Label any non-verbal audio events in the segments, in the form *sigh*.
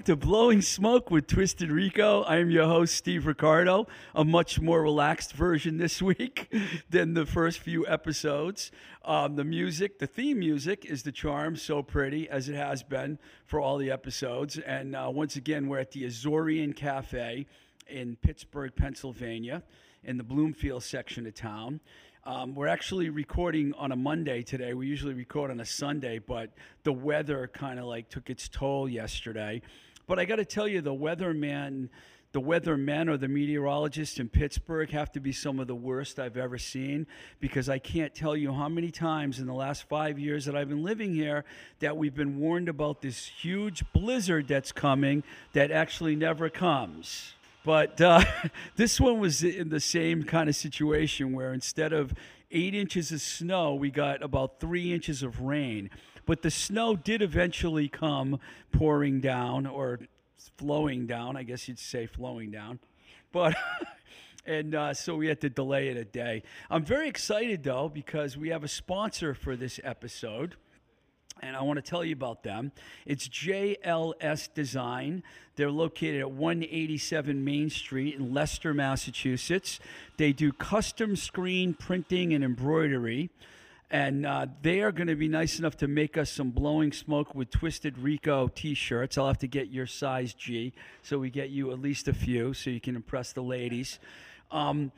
Welcome to Blowing Smoke with Twisted Rico. I am your host, Steve Ricardo. A much more relaxed version this *laughs* week than the first few episodes. Um, the music, the theme music, is the charm, so pretty as it has been for all the episodes. And uh, once again, we're at the Azorean Cafe in Pittsburgh, Pennsylvania, in the Bloomfield section of town. Um, we're actually recording on a Monday today. We usually record on a Sunday, but the weather kind of like took its toll yesterday. But I got to tell you, the weatherman, the weathermen or the meteorologists in Pittsburgh have to be some of the worst I've ever seen because I can't tell you how many times in the last five years that I've been living here that we've been warned about this huge blizzard that's coming that actually never comes. But uh, *laughs* this one was in the same kind of situation where instead of eight inches of snow, we got about three inches of rain. But the snow did eventually come pouring down or flowing down. I guess you'd say flowing down. But. *laughs* And uh, so we had to delay it a day. I'm very excited though because we have a sponsor for this episode and I want to tell you about them. It's JLS Design. They're located at 187 Main Street in Leicester, Massachusetts. They do custom screen printing and embroidery. And uh, they are going to be nice enough to make us some blowing smoke with Twisted Rico t shirts. I'll have to get your size G so we get you at least a few so you can impress the ladies. Um,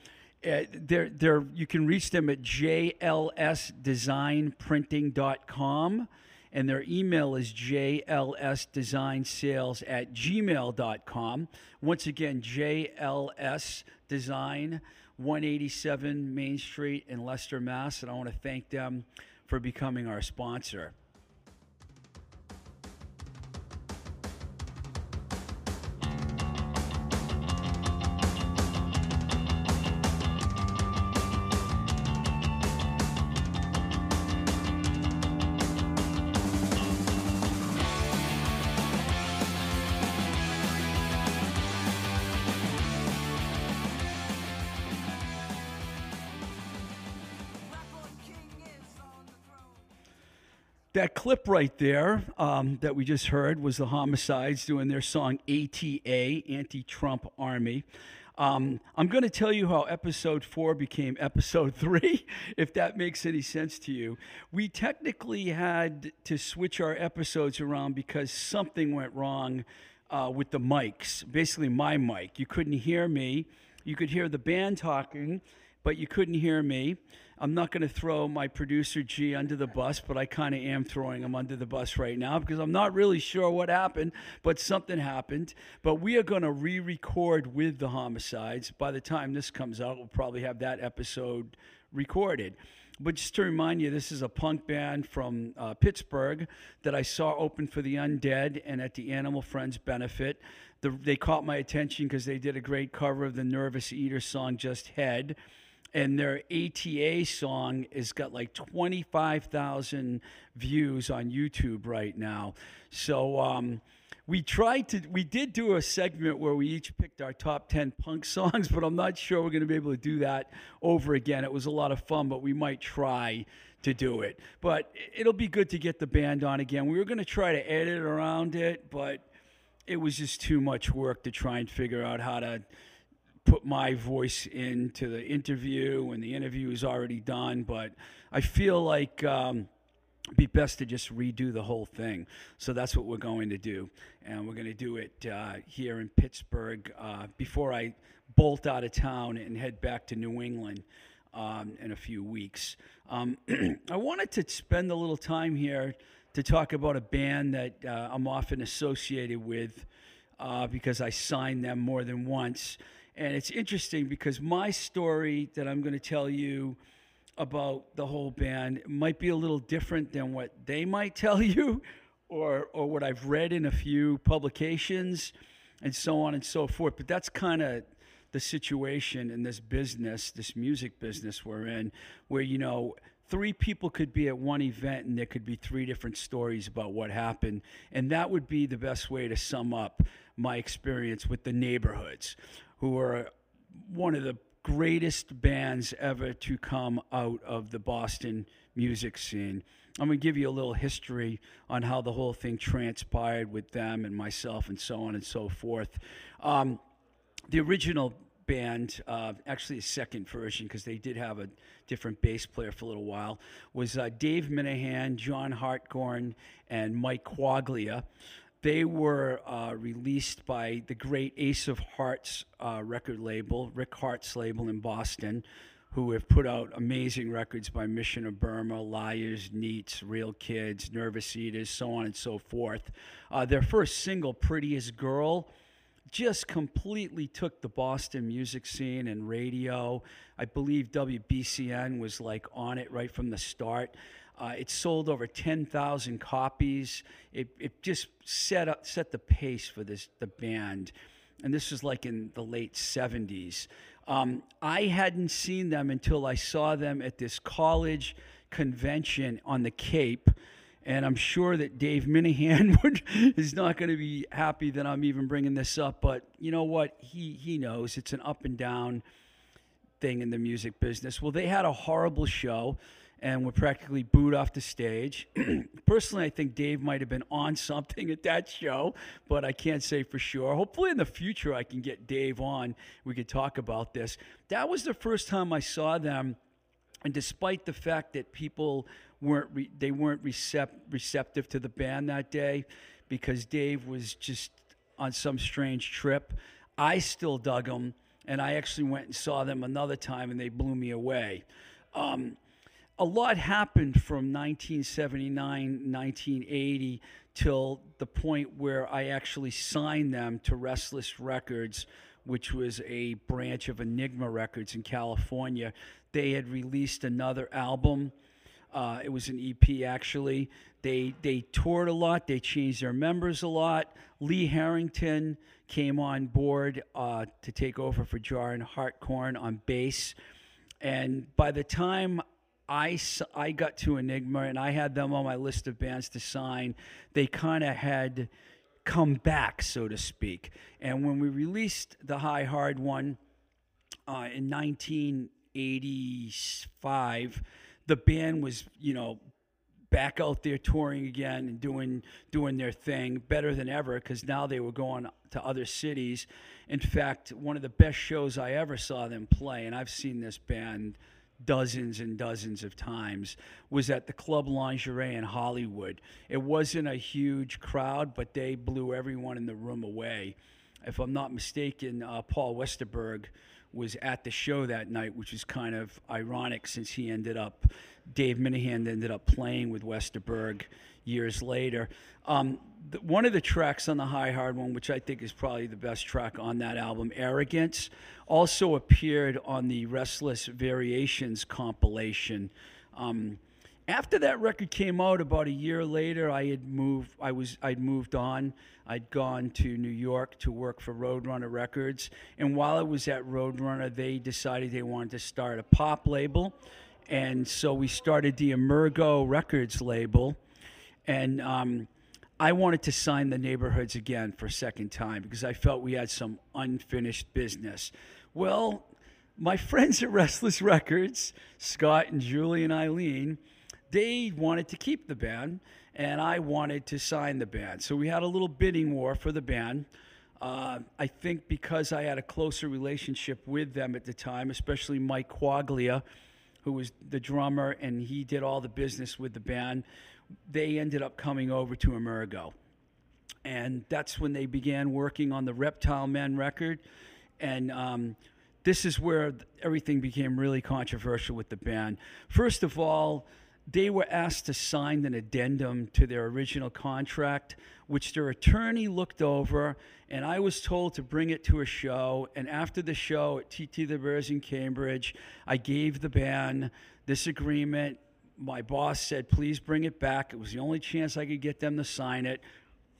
uh, they're, they're, you can reach them at jlsdesignprinting.com and their email is jlsdesignsales at gmail.com. Once again, JLS Design, 187 Main Street in Leicester, Mass. And I want to thank them for becoming our sponsor. Clip right there um, that we just heard was the Homicides doing their song ATA, Anti Trump Army. Um, I'm going to tell you how episode four became episode *laughs* three, if that makes any sense to you. We technically had to switch our episodes around because something went wrong uh, with the mics, basically, my mic. You couldn't hear me, you could hear the band talking but you couldn't hear me. I'm not going to throw my producer G under the bus, but I kind of am throwing him under the bus right now because I'm not really sure what happened, but something happened. But we are going to re record with the homicides. By the time this comes out, we'll probably have that episode recorded. But just to remind you, this is a punk band from uh, Pittsburgh that I saw open for the Undead and at the Animal Friends benefit. The, they caught my attention because they did a great cover of the Nervous Eater song Just Head and their ATA song has got like 25,000 views on YouTube right now. So um, we tried to, we did do a segment where we each picked our top 10 punk *laughs* songs, but I'm not sure we're going to be able to do that over again. It was a lot of fun, but we might try to do it. But it'll be good to get the band on again. We were going to try to edit around it, but it was just too much work to try and figure out how to put my voice into the interview when the interview is already done. But I feel like um, it'd be best to just redo the whole thing. So that's what we're going to do. And we're going to do it uh, here in Pittsburgh uh, before I bolt out of town and head back to New England um, in a few weeks. Um, *clears throat* I wanted to spend a little time here to talk about a band that uh, I'm often associated with uh, because I signed them more than once. And it's interesting because my story that I'm going to tell you about the whole band might be a little different than what they might tell *laughs* you or or what I've read in a few publications and so on and so forth. But that's kind of the situation in this business this music business we're in where you know three people could be at one event and there could be three different stories about what happened. And that would be the best way to sum up my experience with the neighborhoods who are one of the greatest bands ever to come out of the Boston music scene. I'm going to give you a little history on how the whole thing transpired with them and myself and so on and so forth. Um, the original band, uh, actually a second version because they did have a different bass player for a little while, was uh, Dave Minehan, John Hartcorn, and Mike Quaglia. They were uh, released by the great Ace of Hearts uh, record label, Rick Harte's label in Boston, who have put out amazing records by Mission of Burma, Liars, Neats, Real Kids, Nervous Eaters, so on and so forth. Uh, their first single, Prettiest Girl, just completely took the Boston music scene and radio. I believe WBCN was like on it right from the start. Uh, it sold over 10,000 copies. It, it just set up set the pace for this the band, and this was like in the late 70s. Um, I hadn't seen them until I saw them at this college convention on the Cape. And I'm sure that Dave Minehan *laughs* would, is not going to be happy that I'm even bringing this up. But you know what? He, he knows it's an up and down thing in the music business. Well, they had a horrible show and were practically booed off the stage. *clears throat* Personally, I think Dave might have been on *laughs* something at that show, but I can't say for sure. Hopefully, in the future, I can get Dave on. We could talk about this. That was the first time I saw them, and despite the fact that people weren't re- they weren't recept- receptive to the band that day because Dave was just on some strange trip, I still dug them, and I actually went and saw them another time, and they blew me away. Um, a lot happened from 1979, 1980 till the point where I actually signed them to Restless Records, which was a branch of Enigma Records in California. They had released another album. Uh, it was an EP actually. They they toured a lot. They changed their members a lot. Lee Harrington came on board uh, to take over for John Hartcorn on bass. And by the time I, I got to Enigma and I had them on my list of bands to sign. They kind of had come back, so to speak. And when we released the High Hard one uh, in 1985, the band was, you know, back out there touring again and doing doing their thing better than ever because now they were going to other cities. In fact, one of the best shows I ever saw them play, and I've seen this band dozens and dozens of times was at the Club Lingerie in Hollywood. It wasn't a huge crowd, but they blew everyone in the room away. If I'm not mistaken, uh, Paul Westerberg was at the show that night, which is kind of ironic since he ended up, Dave Minehan ended up playing with Westerberg years later. Um, the, one of the tracks on the High Hard one, which I think is probably the best track on that album, Arrogance, also appeared on the Restless Variations compilation. Um, after that record came out, about a year later, I had moved. I was I'd moved on. I'd gone to New York to work for Roadrunner Records, and while I was at Roadrunner, they decided they wanted to start a pop label, and so we started the Emergo Records label and um, I wanted to sign the neighborhoods again for a second time because I felt we had some unfinished business. Well, my friends at Restless Records, Scott and Julie and Eileen, they wanted to keep the band, and I wanted to sign the band. So we had a little bidding war for the band. Uh, I think because I had a closer relationship with them at the time, especially Mike Quaglia, who was the drummer, and he did all the business with the band they ended up coming over to Emergo. And that's when they began working on the Reptile Men record. And um, this is where everything became really controversial with the band. First of all, they were asked to sign an addendum to their original contract, which their attorney looked over, and I was told to bring it to a show. And after the show at TT the Bears in Cambridge, I gave the band this agreement. My boss said, please bring it back. It was the only chance I could get them to sign it.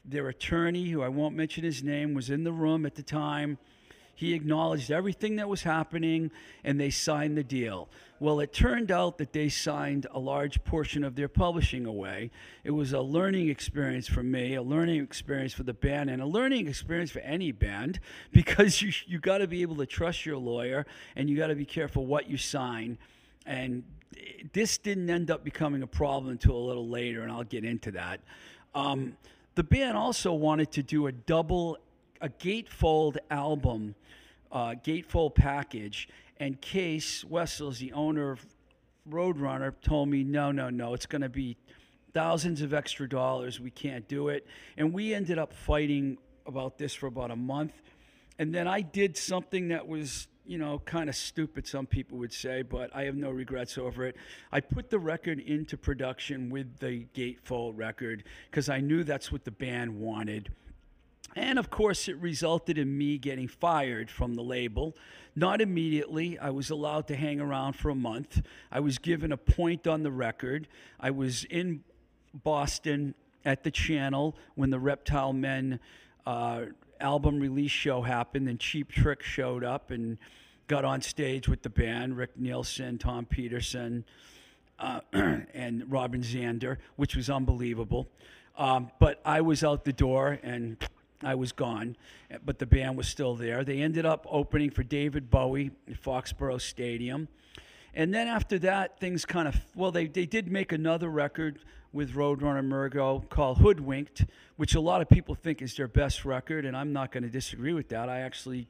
Their attorney, who I won't mention his name, was in the room at the time. He acknowledged everything that was happening and they signed the deal. Well, it turned out that they signed a large portion of their publishing away. It was a learning experience for me, a learning experience for the band, and a learning experience for any band *laughs* because you, you got to be able to trust your lawyer and you got to be careful what you sign. And this didn't end up becoming a problem until a little later, and I'll get into that. Um, the band also wanted to do a double, a gatefold album, uh, gatefold package, and Cees Wessels, the owner of Roadrunner, told me, no, no, no, it's going to be thousands of extra dollars. We can't do it. And we ended up fighting about this for about a month. And then I did something that was, you know, kind of stupid, some people would say, but I have no regrets over it. I put the record into production with the Gatefold record because I knew that's what the band wanted. And of course, it resulted in me getting fired from the label. Not immediately. I was allowed to hang around for a month. I was given a point on the record. I was in Boston at the channel when the Reptile Men uh, album release show happened, and Cheap Trick showed up and got on stage with the band Rick Nielsen, Tom Petersson, uh, *clears throat* and Robin Zander, which was unbelievable. Um, but I was out the door and I was gone, but the band was still there. They ended up opening for David Bowie at Foxborough Stadium. And then after that, things kind of, well, they, they did make another record with Roadrunner Murgo called Hoodwinked, which a lot of people think is their best record, and I'm not going to disagree with that. I actually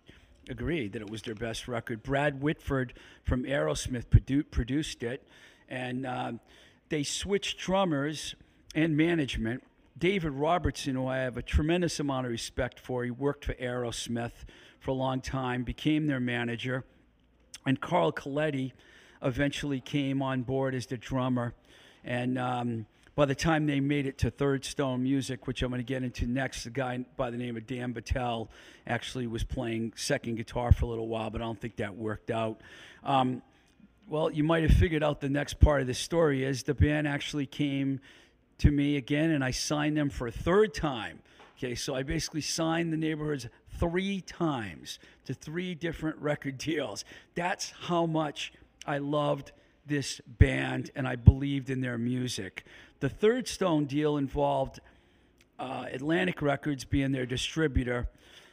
agree that it was their best record. Brad Whitford from Aerosmith produ- produced it, and uh, they switched drummers and management. David Robertson, who I have a tremendous amount of respect for, he worked for Aerosmith for a long time, became their manager, and Carl Coletti eventually came on board as the drummer. And um, by the time they made it to Third Stone Music, which I'm going to get into next, the guy by the name of Dan Battelle actually was playing second guitar for a little while, but I don't think that worked out. Um, well, you might have figured out the next part of the story is the band actually came to me again, and I signed them for a third time. Okay, so I basically signed the neighborhoods three times to three different record deals. That's how much I loved this band and I believed in their music. The Third Stone deal involved uh, Atlantic Records being their distributor.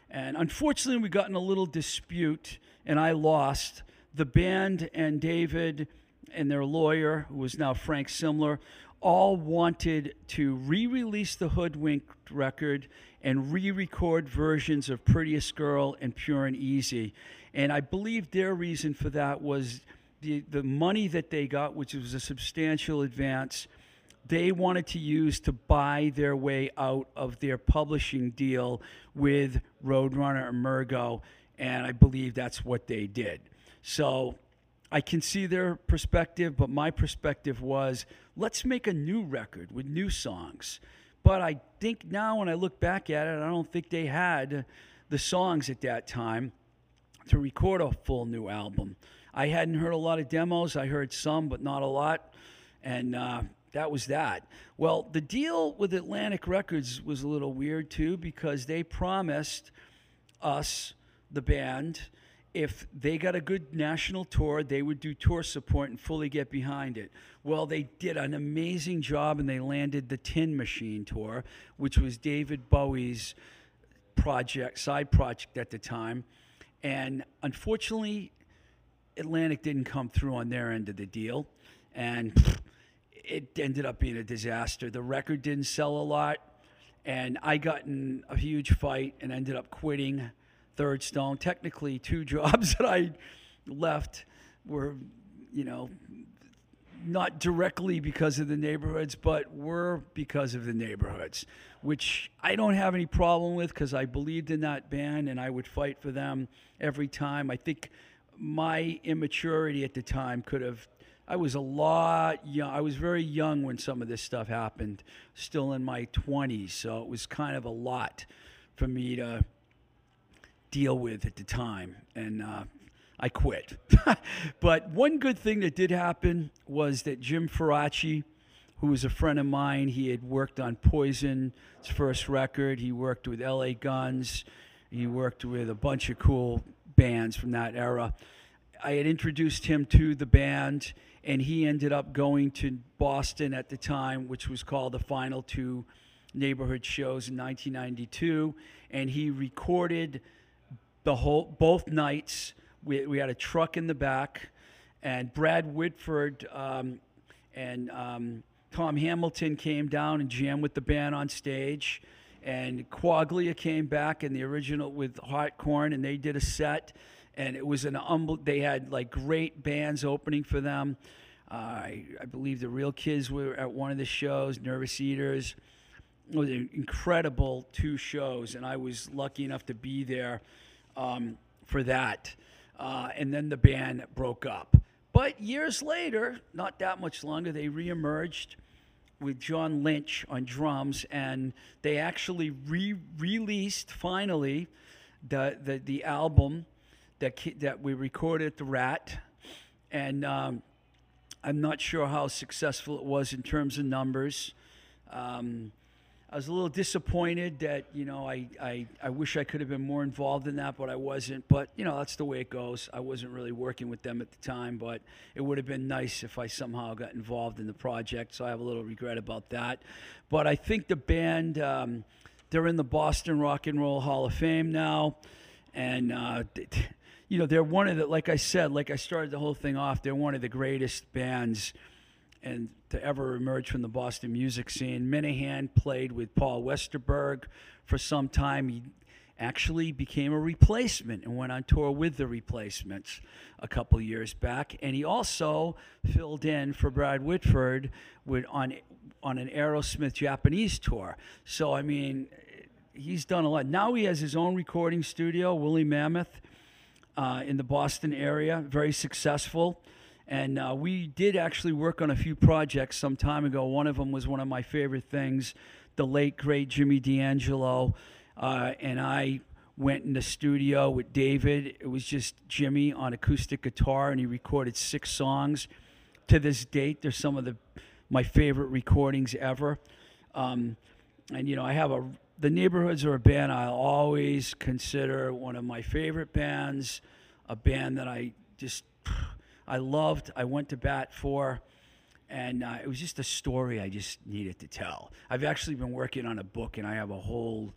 And unfortunately, we got in a little dispute and I lost. The band and David and their lawyer, who was now Frank Simler, all wanted to re release the Hoodwinked record and re record versions of Prettiest Girl and Pure and Easy. And I believe their reason for that was the, the money that they got, which was a substantial advance, they wanted to use to buy their way out of their publishing deal with Roadrunner and Murgo. And I believe that's what they did. So I can see their perspective, but my perspective was let's make a new record with new songs. But I think now, when I look back at it, I don't think they had the songs at that time to record a full new album. I hadn't heard a lot of demos. I heard some, but not a lot. And uh, that was that. Well, the deal with Atlantic Records was a little weird too because they promised us, the band, if they got a good national tour, they would do tour support and fully get behind it. Well, they did an amazing job and they landed the Tin Machine tour, which was David Bowie's project, side project at the time. And unfortunately, Atlantic didn't come through on their end of the deal. And it ended up being a disaster. The record didn't sell a lot. And I got in a huge fight and ended up quitting Third Stone. Technically, two *laughs* jobs that I left were, you know, not directly because of the neighborhoods, but were because of the neighborhoods, which I don't have any problem with because I believed in that band and I would fight for them every time. I think my immaturity at the time could have. I was a lot young. I was very young when some of this stuff happened, still in my 20s. So it was kind of a lot for me to deal with at the time. And uh, I quit. *laughs* but one good thing that did happen was that Jim Faraci, who was a friend of mine, he had worked on Poison's first record. He worked with LA Guns. He worked with a bunch of cool bands from that era. I had introduced him to the band, and he ended up going to Boston at the time, which was called the Final Two Neighborhood Shows in 1992, and he recorded the whole both nights. We, we had a truck in the back, and Brad Whitford um, and um, Tom Hamilton came down and jammed with the band on stage. And Quaglia came back in the original with Hartcorn, and they did a set. And it was an unbel- they had like great bands opening for them. Uh, I, I believe the Real Kids were at one of the shows, Nervous Eaters. It was an incredible two shows, and I was lucky enough to be there um, for that. Uh, and then the band broke up. But years later, not that much longer, they reemerged with John Lynch on drums, and they actually re-released finally the the, the album that that we recorded at the Rat, and um, I'm not sure how successful it was in terms of numbers. Um, I was a little disappointed that you know I, I I wish I could have been more involved in that, but I wasn't. But you know that's the way it goes. I wasn't really working with them at the time, but it would have been nice if I somehow got involved in the project. So I have a little regret about that. But I think the band um, they're in the Boston Rock and Roll Hall of Fame now, and uh, you know they're one of the like I said, like I started the whole thing off. They're one of the greatest bands and to ever emerge from the Boston music scene. Minehan played with Paul Westerberg for some time. He actually became a replacement and went on tour with the replacements a couple years back. And he also filled in for Brad Whitford with on on an Aerosmith Japanese tour. So I mean, he's done a lot. Now he has his own recording studio, Woolly Mammoth, uh, in the Boston area. Very successful. And uh, we did actually work on a few projects some time ago. One of them was one of my favorite things. The late, great Jimmy D'Angelo uh, and I went in the studio with David. It was just Jimmy on acoustic guitar, and he recorded six songs. To this date, they're some of the my favorite recordings ever. Um, and you know, I have a the neighborhoods are a band I always consider one of my favorite bands, a band that I just I loved. I went to bat for, and uh, it was just a story I just needed to tell. I've actually been working on a book, and I have a whole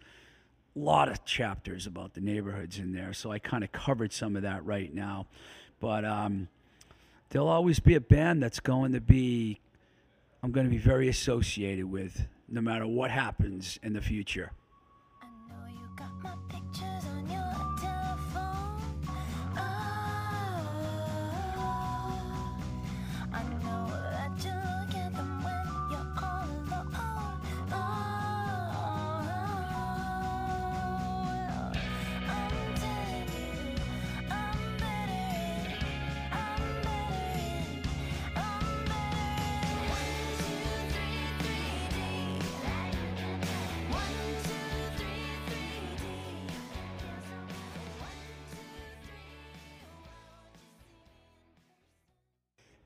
lot of chapters about the neighborhoods in there. So I kind of covered some of that right now, but um, there'll always be a band that's going to be I'm going to be very associated with, no matter what happens in the future.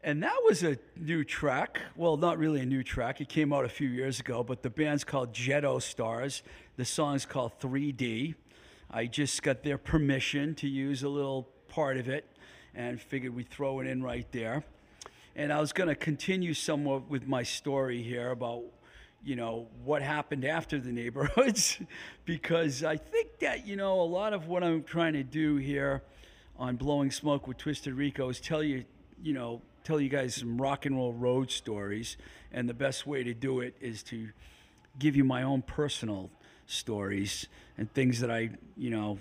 And that was a new track. Well, not really a new track. It came out a few years ago, but the band's called Jetto Stars. The song's called 3D. I just got their permission to use a little part of it and figured we'd throw it in right there. And I was going to continue somewhat with my story here about, you know, what happened after the neighborhoods, *laughs* because I think that, you know, a lot of what I'm trying to do here on Blowing Smoke with Twisted Rico is tell you, you know, tell you guys some rock and roll road stories. And the best way to do it is to give you my own personal stories and things that I, you know,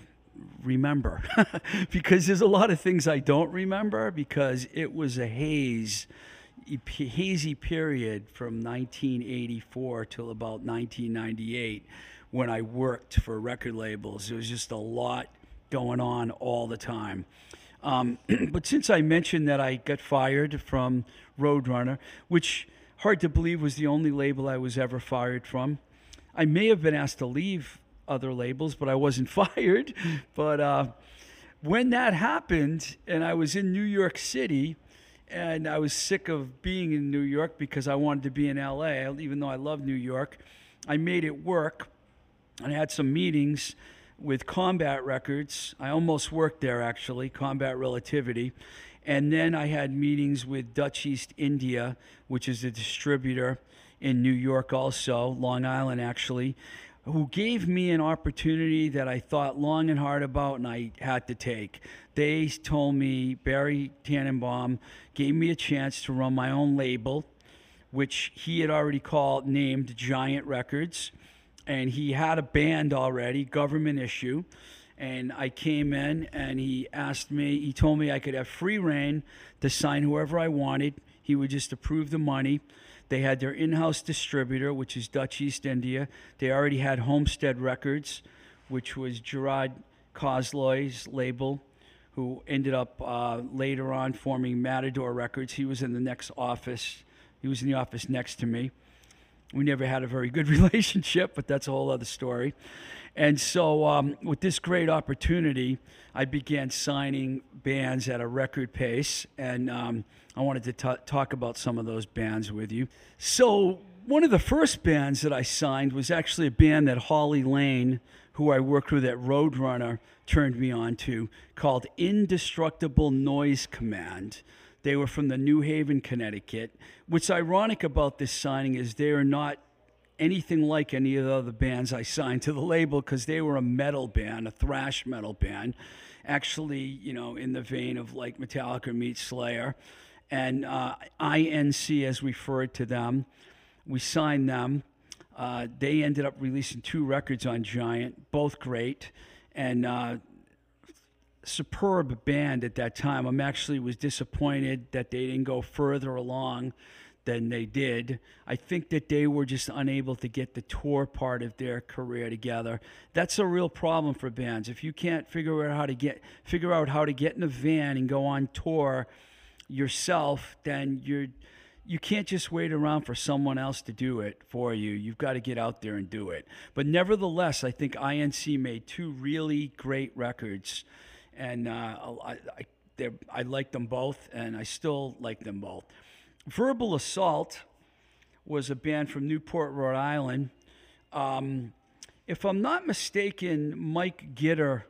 remember. *laughs* because there's a lot of things I don't remember because it was a haze hazy period from 1984 till about 1998 when I worked for record labels. There was just a lot going on all the time. Um, *clears throat* but since I mentioned that I got fired from Roadrunner, which hard to believe was the only label I was ever fired from, I may have been asked to leave other labels, but I wasn't *laughs* fired. But uh, when that happened, and I was in New York City, and I was sick of being in New York because I wanted to be in LA, even though I love New York, I made it work. And I had some meetings with Combat Records. I almost worked there actually, Combat Relativity. And then I had meetings with Dutch East India, which is a distributor in New York, also, Long Island actually, who gave me an opportunity that I thought long and hard about and I had to take. They told me, Barry Tenenbaum gave me a chance to run my own label, which he had already called, named Giant Records and he had a band already, government issue. And I came in and he asked me, he told me I could have free reign to sign whoever I wanted. He would just approve the money. They had their in house distributor, which is Dutch East India. They already had Homestead Records, which was Gerard Cosloy's label, who ended up uh, later on forming Matador Records. He was in the next office, he was in the office next to me. We never had a very good *laughs* relationship, but that's a whole other story. And so, um, with this great opportunity, I began signing bands at a record pace, and um, I wanted to ta talk about some of those bands with you. So, one of the first bands that I signed was actually a band that Holly Lane, who I worked with at Roadrunner, turned me on to, called Indestructible Noise Command. They were from the New Haven, Connecticut. What's ironic about this signing is they are not anything like any of the other bands I signed to the label because they were a metal band, a thrash metal band, actually, you know, in the vein of like Metallica meets Slayer. And uh, INC, as referred to them, we signed them. Uh, they ended up releasing two records on Giant, both great. And uh, superb band at that time. I'm actually was disappointed that they didn't go further along than they did. I think that they were just unable to get the tour part of their career together. That's a real problem for bands. If you can't figure out how to get figure out how to get in a van and go on tour yourself, then you're you can't just wait around for someone else to do it for you. You've got to get out there and do it. But nevertheless, I think INC made two really great records and uh, I, I, I like them both, and I still like them both. Verbal Assault was a band from Newport, Rhode Island. Um, if I'm not mistaken, Mike Gitter,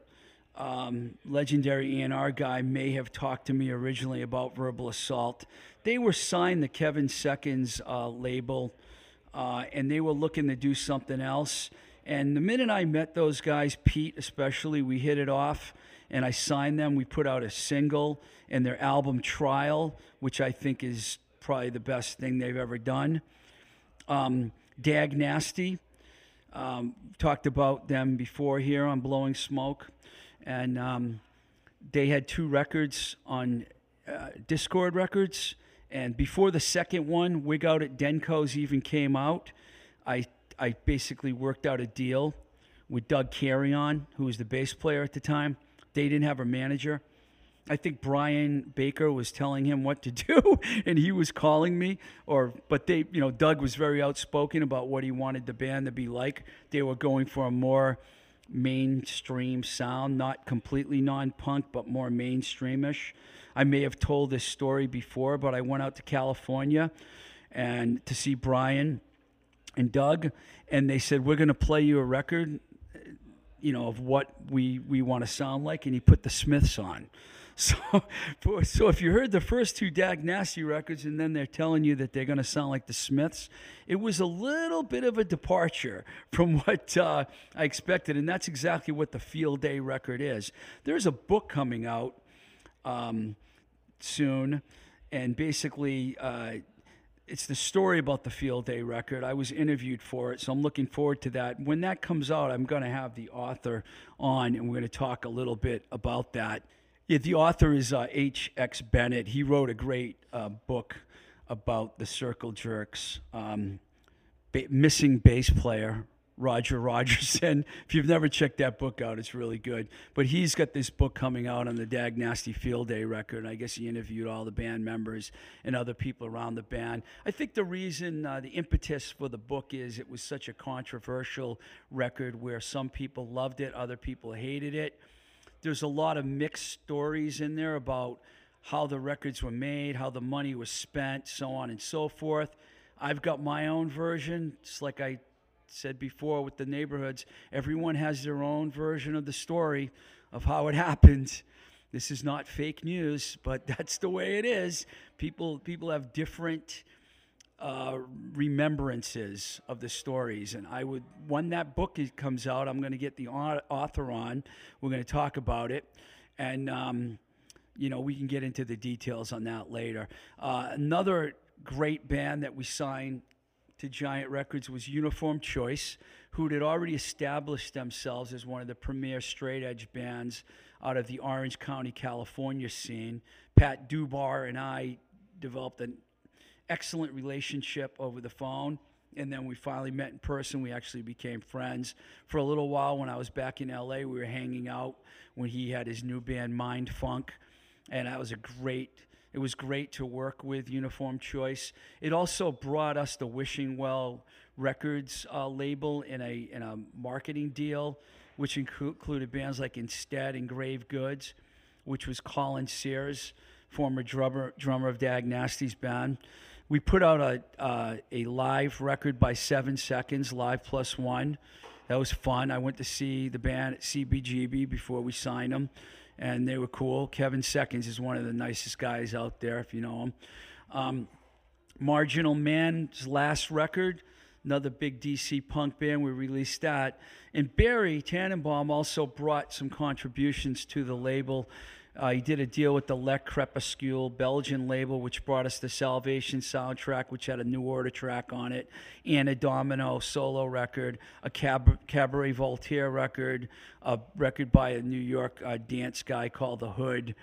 um, legendary A&R guy, may have talked to me originally about Verbal Assault. They were signed the Kevin Seconds uh, label, uh, and they were looking to do something else. And the minute I met those guys, Pete especially, we hit it off, and I signed them. We put out a single and their album Trial, which I think is probably the best thing they've ever done. Um, Dag Nasty, um, talked about them before here on Blowing Smoke, and um, they had two records on uh, Dischord Records. And before the second one, Wig Out at Denko's even came out, I I basically worked out a deal with Doug Carrion, who was the bass player at the time. They didn't have a manager. I think Brian Baker was telling him what to *laughs* do, and he was calling me. Or, but they, you know, Doug was very outspoken about what he wanted the band to be like. They were going for a more mainstream sound, not completely non-punk, but more mainstreamish. I may have told this story before, but I went out to California and to see Brian and Doug, and they said we're going to play you a record you know, of what we we want to sound like, and he put the Smiths on. *laughs* So, so if you heard the first two Dag Nasty records, and then they're telling you that they're going to sound like the Smiths, it was a little bit of a departure from *laughs* what uh, I expected, and that's exactly what the Field Day record is. There's a book coming out um, soon, and basically. Uh, it's the story about the Field Day record. I was interviewed for it, so I'm looking forward to that. When that comes out, I'm going to have the author on, and we're going to talk a little bit about that. Yeah, the author is uh, H.X. Bennett. He wrote a great uh, book about the Circle Jerks um, ba- missing bass player Roger Rogerson. *laughs* If you've never checked that book out, it's really good. But he's got this book coming out on the Dag Nasty Field Day record. I guess he interviewed all the band members and other people around the band. I think the reason, uh, the impetus for the book is it was such a controversial record where some people loved it, other people hated it. There's a lot of mixed stories in there about how the records were made, how the money was spent, so on and so forth. I've got my own version, It's like I said before with the neighborhoods, everyone has their own version of the story of how it *laughs* happened. This is not fake news, but *laughs* that's the way it is. People people have different uh, remembrances of the stories, and I would when that book is, comes out, I'm going to get the author on. We're going to talk about it, and um, you know we can get into the details on that later. Uh, another great band that we signed to Giant Records was Uniform Choice, who had already established themselves as one of the premier straight edge bands out of the Orange County, California scene. Pat Dubar and I developed an excellent relationship over the phone. And then we finally met in person. We actually became friends. For a little while, when I was back in LA, we were hanging out when he had his new band, Mind Funk. And that was a great it was great to work with Uniform Choice. It also brought us the Wishing Well Records uh, label in a in a marketing deal, which inclu- included bands like Instead and Grave Goods, which was Colin Sears, former drummer drummer of Dag Nasty's band. We put out a uh, a live record by Seven Seconds, live plus one. That was fun. I went to see the band at CBGB before we signed them and they were cool. Kevin Seconds is one of the nicest guys out there, if you know him. Um, Marginal Man's last record, another big DC punk band, we released that. And Barry Tenenbaum also brought some contributions to the label. Uh, he did a deal with the Le Crepuscule Belgian label, which brought us the Salvation soundtrack, which had a New Order track on it, and a Domino solo record, a Cab- Cabaret Voltaire record, a record by a New York uh, dance guy called The Hood.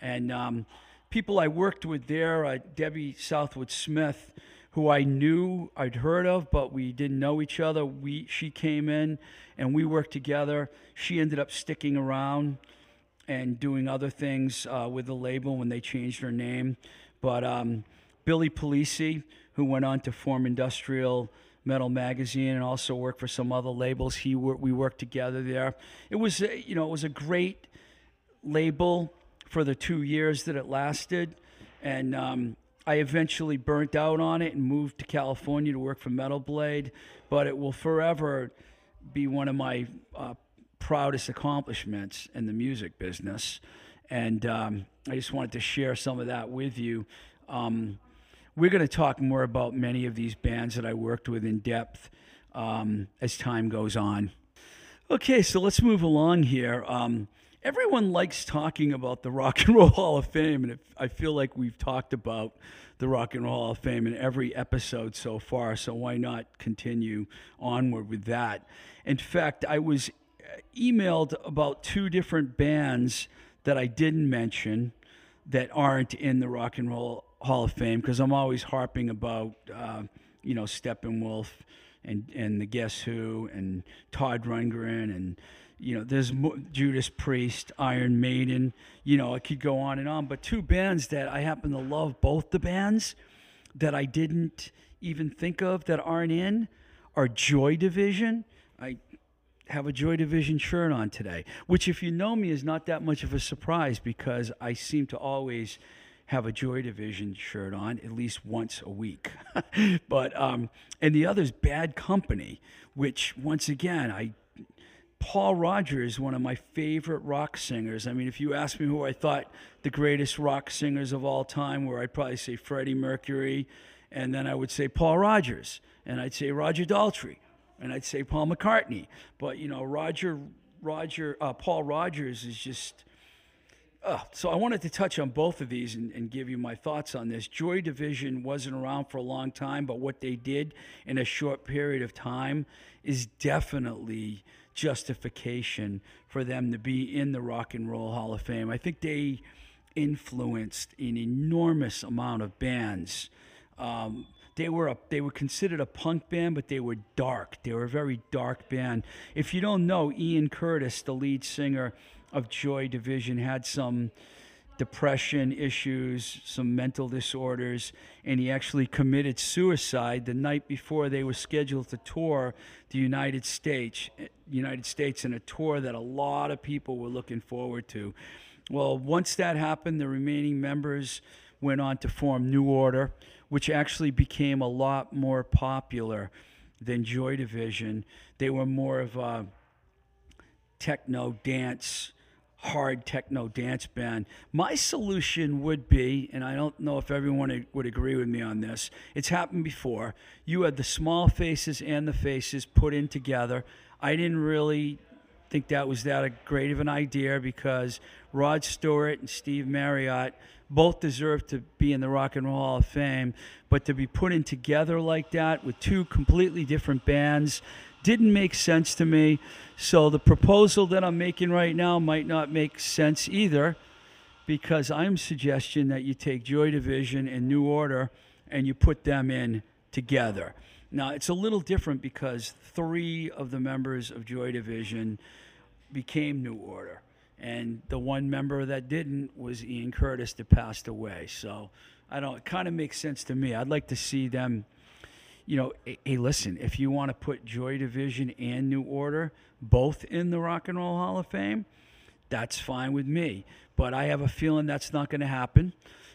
And um, people I worked with there, uh, Debbie Southwood Smith, who I knew I'd heard of, but we didn't know each other. We she came in and we worked together. She ended up sticking around and doing other things uh, with the label when they changed her name. But um, Billy Polisi, who went on to form Industrial Metal Magazine and also work for some other labels, he wor- we worked together there. It was a- you know it was a great label for the two years that it lasted, and um, I eventually burnt out on it and moved to California to work for Metal Blade. But it will forever be one of my uh, proudest accomplishments in the music business. And um, I just wanted to share some of that with you. Um, we're going to talk more about many of these bands that I worked with in depth um, as time goes on. Okay, so let's move along here. Um, everyone likes talking about the Rock and Roll Hall of Fame, and if, I feel like we've talked about the Rock and Roll Hall of Fame in every episode so far, so why not continue onward with that? In fact, I was emailed about two different bands that I didn't mention that aren't in the Rock and Roll Hall of Fame because I'm always harping about, uh, you know, Steppenwolf and and the Guess Who and Todd Rundgren and you know there's mo- Judas Priest, Iron Maiden. You know, I could go on and on. But two bands that I happen to love both the bands that I didn't even think of that aren't in are Joy Division. Have a Joy Division shirt on today, which, if you know me, is not that much of a surprise because I seem to always have a Joy Division shirt on at least once a week. *laughs* but um, and the other is Bad Company, which once again I Paul Rodgers, is one of my favorite rock singers. I mean, if you ask me who I thought the greatest rock singers of all time were, I'd probably say Freddie Mercury, and then I would say Paul Rodgers, and I'd say Roger Daltrey, and I'd say Paul McCartney. But you know, Roger, Roger, uh, Paul Rodgers is just. Uh, so I wanted to touch on both of these and, and give you my thoughts on this. Joy Division wasn't around for a long time, but what they did in a short period of time is definitely justification for them to be in the Rock and Roll Hall of Fame. I think they influenced an enormous amount of bands Um, they were a, they were considered a punk band, but they were dark. They were a very dark band. If you don't know, Ian Curtis, the lead singer of Joy Division, had some depression issues, some mental disorders, and he actually committed suicide the night before they were scheduled to tour the United States, eh, United States in a tour that a lot of people were looking forward to. Well, once that happened, the remaining members went on to form New Order, which actually became a lot more popular than Joy Division. They were more of a techno dance hard techno dance band. My solution would be, and I don't know if everyone would agree with me on this, it's happened before. You had the small faces and the faces put in together. I didn't really think that was that a great of an idea because Rod Stewart and Steve Marriott both deserve to be in the Rock and Roll Hall of Fame, but to be put in together like that with two completely different bands didn't make sense to me. So the proposal that I'm making right now might not make sense either because I'm suggesting that you take Joy Division and New Order and you put them in together. Now, it's a little different because three of the members of Joy Division became New Order. And the one member that didn't was Ian Curtis that passed away. So I don't, it kind of makes sense to me. I'd like to see them you know, hey, listen, if you want to put Joy Division and New Order both in the Rock and Roll Hall of Fame, that's fine with me. But I have a feeling that's not going to happen.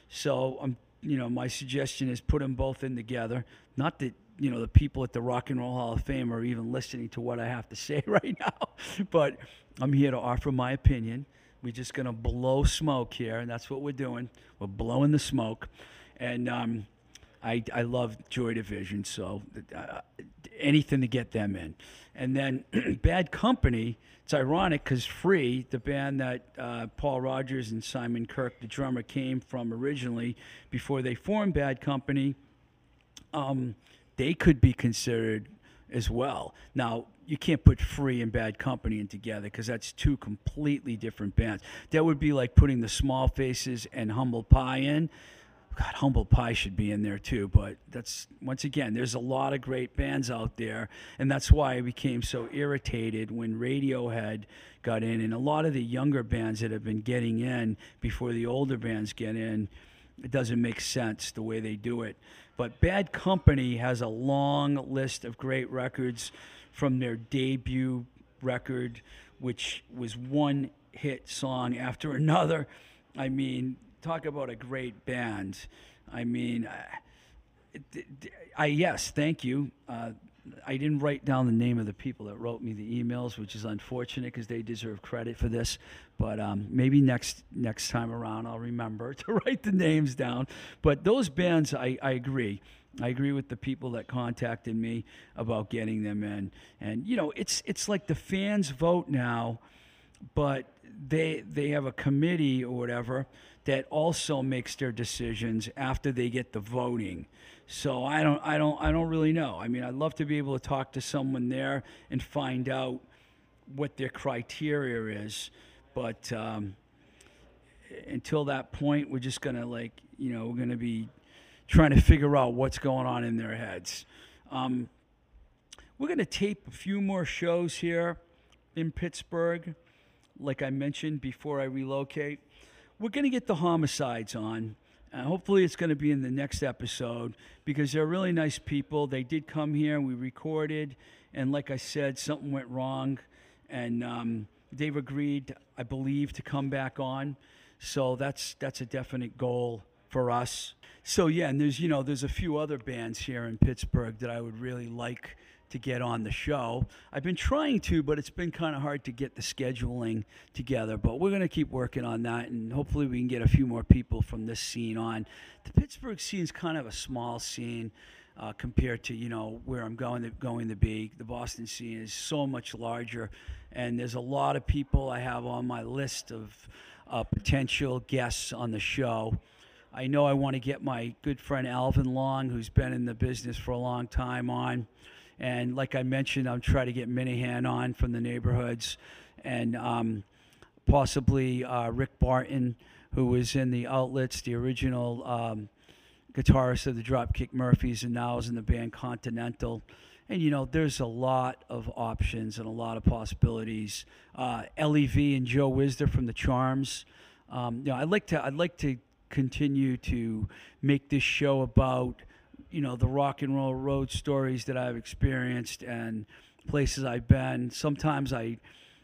So I'm, you know, my suggestion is put them both in together. Not that you know the people at the Rock and Roll Hall of Fame are even listening to what I have to *laughs* say right now, but I'm here to offer my opinion. We're just to blow smoke here, and that's what we're doing. We're blowing the smoke, and um, I, I love Joy Division, so uh, anything to get them in. And then *clears throat* Bad Company, it's ironic because Free, the band that uh, Paul Rodgers and Simon Kirke, the drummer, came from originally before they formed Bad Company, um, they could be considered as well. Now, you can't put Free and Bad Company in together because that's two completely different bands. That would be like putting the Small Faces and Humble Pie in God, Humble Pie should be in there too. But that's once again, there's a lot of great bands out there, and that's why I became so irritated when Radiohead got in, and a lot of the younger bands that have been getting in before the older bands get in. It doesn't make sense the way they do it. But Bad Company has a long list of great records from their debut record, which was one hit song after *laughs* another. I mean, talk about a great band. I mean, I, I yes, thank you. Uh, I didn't write down the name of the people that wrote me the emails, which is unfortunate because they deserve credit for this. But um, maybe next next time around, I'll remember *laughs* to write the names down. But those bands, I, I agree. I agree with the people that contacted me about getting them in. And you know, it's it's like the fans vote now, but they they have a committee or whatever that also makes their decisions after they get the voting. So I don't I don't I don't really know. I mean, I'd love to be able to talk to someone there and find out what their criteria is, but um, until that point, we're just gonna like you know we're gonna be trying to figure out what's going on in their heads. Um, we're gonna tape a few more shows here in Pittsburgh, like I mentioned before I relocate we're going to get the homicides on. Uh, hopefully, it's going to be in the next episode because they're really nice people. They did come here, we recorded, and like I said, something went wrong, and um, they've agreed, I believe, to come back on. So that's that's a definite goal for us. So yeah, and there's you know there's a few other bands here in Pittsburgh that I would really like to get on the show. I've been trying to, but it's been kind of hard to get the scheduling together. But we're going to keep working on that, and hopefully we can get a few more people from this scene on. The Pittsburgh scene is kind of a small scene. Uh, compared to you know where I'm going to, going to be, the Boston scene is so much larger, and there's a lot of people I have on my list of uh, potential guests on the show. I know I want to get my good friend Alvin Long, who's been in the business for a long time, on. And like I mentioned, I'm trying to get Minehan on from the neighborhoods, and um, possibly uh, Rick Barton, who was in the outlets, the original um, guitarist of the Dropkick Murphys, and now is in the band Continental. And you know, there's a lot of options and a lot of possibilities. Uh, Lev and Joe Wisder from the Charms. Um, you know, I'd like to I'd like to continue to make this show about you know the rock and roll road stories that I've experienced and places I've been. Sometimes I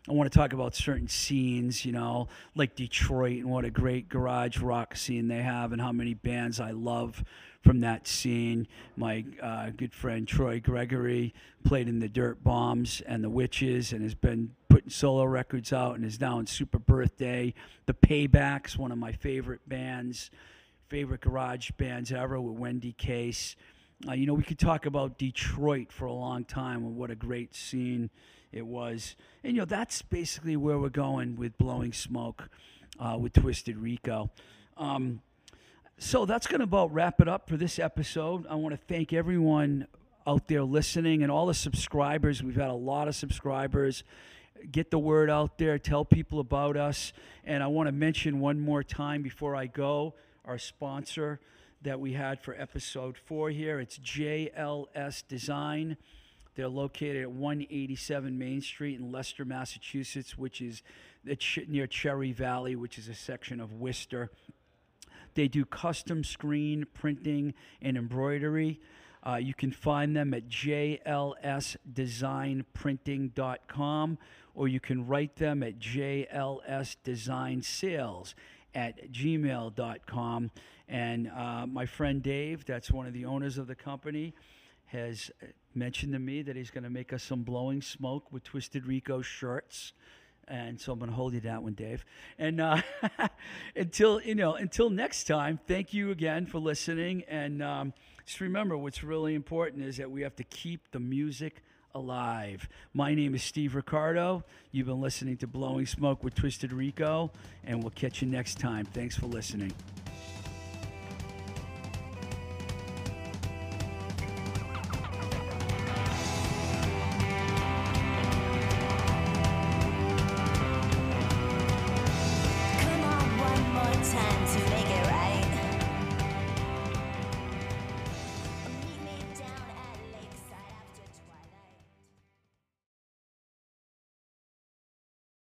I want to talk about certain scenes, you know, like Detroit and what a great garage rock scene they have, and how many bands I love from that scene. My uh, good friend Troy Gregory played in the Dirt Bombs and the Witches, and has been putting solo records out, and is now in Super Birthday. The Paybacks, one of my favorite bands, favorite garage bands ever, with Wendy Case. Uh, you know, we could talk about Detroit for a long time and what a great scene it was. And, you know, that's basically where we're going with Blowing Smoke uh, with Twisted Rico. Um, so that's going to about wrap it up for this episode. I want to thank everyone out there listening and all the subscribers. We've had a lot of subscribers. Get the word out there, tell people about us. And I want to mention one more time before I go our sponsor that we had for episode four here. It's JLS Design. They're located at 187 Main Street in Leicester, Massachusetts, which is near Cherry Valley, which is a section of Worcester. They do custom screen printing and embroidery. Uh, you can find them at jlsdesignprinting.com or you can write them at jlsdesignsales at gmail.com. And uh, my friend Dave, that's one of the owners of the company, has mentioned to me that he's going to make us some blowing smoke with Twisted Rico shirts. And so I'm going to hold you that one, Dave. And uh, *laughs* until you know, until next time, thank you again for listening. And um, just remember, what's really important is that we have to keep the music alive. My name is Steve Ricardo. You've been listening to Blowing Smoke with Twisted Rico, and we'll catch you next time. Thanks for listening.